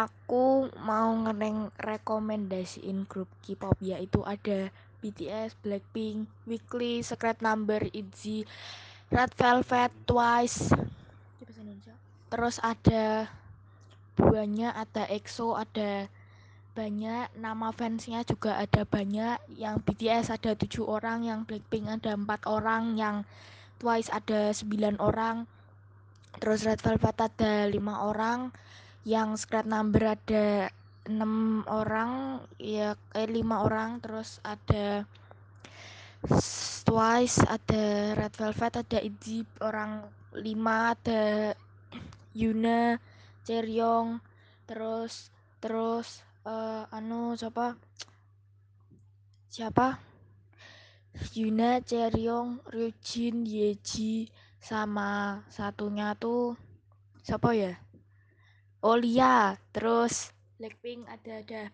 aku mau ngeneng rekomendasiin grup K-pop yaitu ada BTS, Blackpink, Weekly, Secret Number, ITZY, Red Velvet, Twice. Terus ada banyak, ada EXO, ada banyak nama fansnya juga ada banyak. Yang BTS ada tujuh orang, yang Blackpink ada empat orang, yang Twice ada sembilan orang. Terus Red Velvet ada lima orang, yang Secret Number ada enam orang ya eh lima orang terus ada Twice ada Red Velvet ada ITZY orang lima ada Yuna Cheryong terus terus uh, anu siapa? Siapa? Yuna Cheryong Ryujin Yeji sama satunya tuh siapa ya Olia terus Blackpink ada ada